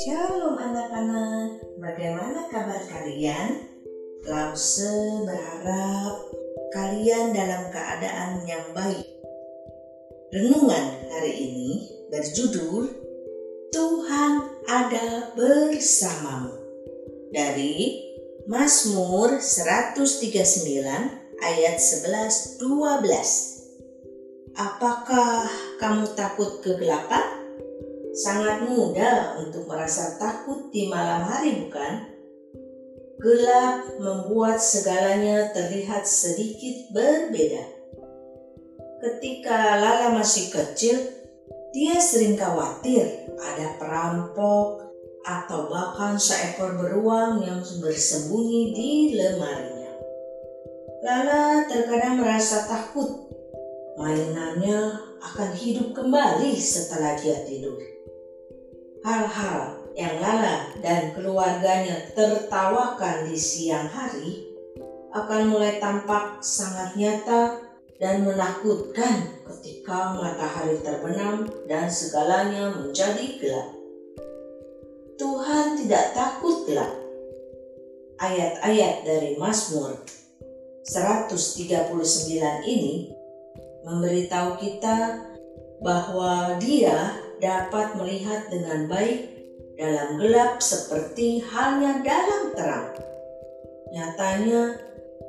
Shalom anak-anak, bagaimana kabar kalian? Lause berharap kalian dalam keadaan yang baik. Renungan hari ini berjudul Tuhan ada bersamamu dari Mazmur 139 ayat 11 12. Apakah kamu takut kegelapan? Sangat mudah untuk merasa takut di malam hari, bukan? Gelap membuat segalanya terlihat sedikit berbeda. Ketika Lala masih kecil, dia sering khawatir ada perampok atau bahkan seekor beruang yang bersembunyi di lemarinya. Lala terkadang merasa takut mainannya akan hidup kembali setelah dia tidur hal-hal yang Lala dan keluarganya tertawakan di siang hari akan mulai tampak sangat nyata dan menakutkan ketika matahari terbenam dan segalanya menjadi gelap. Tuhan tidak takut gelap. Ayat-ayat dari Mazmur 139 ini memberitahu kita bahwa Dia dapat melihat dengan baik dalam gelap seperti halnya dalam terang. Nyatanya,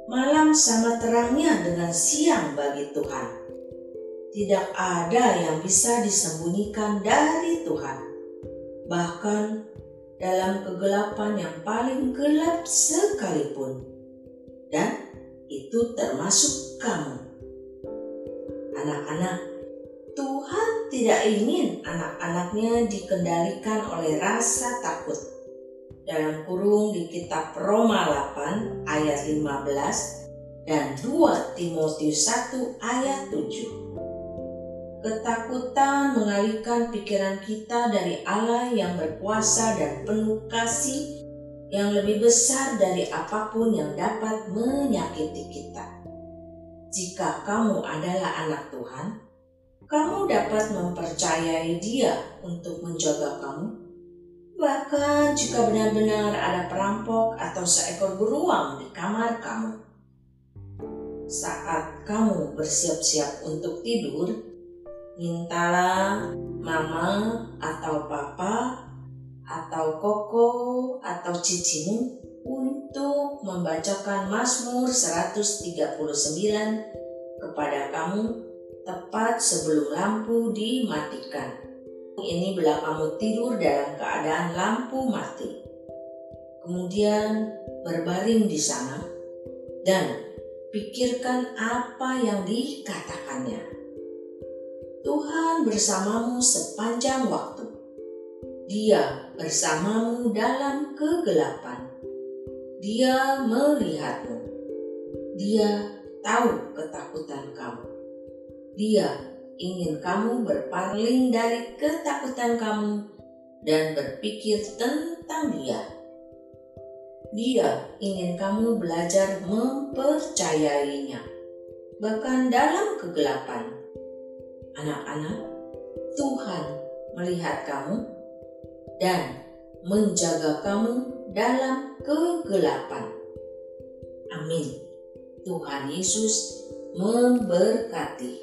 malam sama terangnya dengan siang bagi Tuhan. Tidak ada yang bisa disembunyikan dari Tuhan. Bahkan dalam kegelapan yang paling gelap sekalipun. Dan itu termasuk kamu. Anak-anak, Tuhan tidak ingin anak-anaknya dikendalikan oleh rasa takut. Dalam kurung di kitab Roma 8 ayat 15 dan 2 Timotius 1 ayat 7. Ketakutan mengalihkan pikiran kita dari Allah yang berkuasa dan penuh kasih yang lebih besar dari apa pun yang dapat menyakiti kita. Jika kamu adalah anak Tuhan, kamu dapat mempercayai dia untuk menjaga kamu. Bahkan jika benar-benar ada perampok atau seekor beruang di kamar kamu. Saat kamu bersiap-siap untuk tidur, mintalah mama atau papa atau koko atau cicimu untuk membacakan Mazmur 139 kepada kamu tepat sebelum lampu dimatikan. Ini bila kamu tidur dalam keadaan lampu mati. Kemudian berbaring di sana dan pikirkan apa yang dikatakannya. Tuhan bersamamu sepanjang waktu. Dia bersamamu dalam kegelapan. Dia melihatmu. Dia tahu ketakutan kamu. Dia ingin kamu berpaling dari ketakutan kamu dan berpikir tentang Dia. Dia ingin kamu belajar mempercayainya, bahkan dalam kegelapan. Anak-anak, Tuhan melihat kamu dan menjaga kamu dalam kegelapan. Amin. Tuhan Yesus memberkati.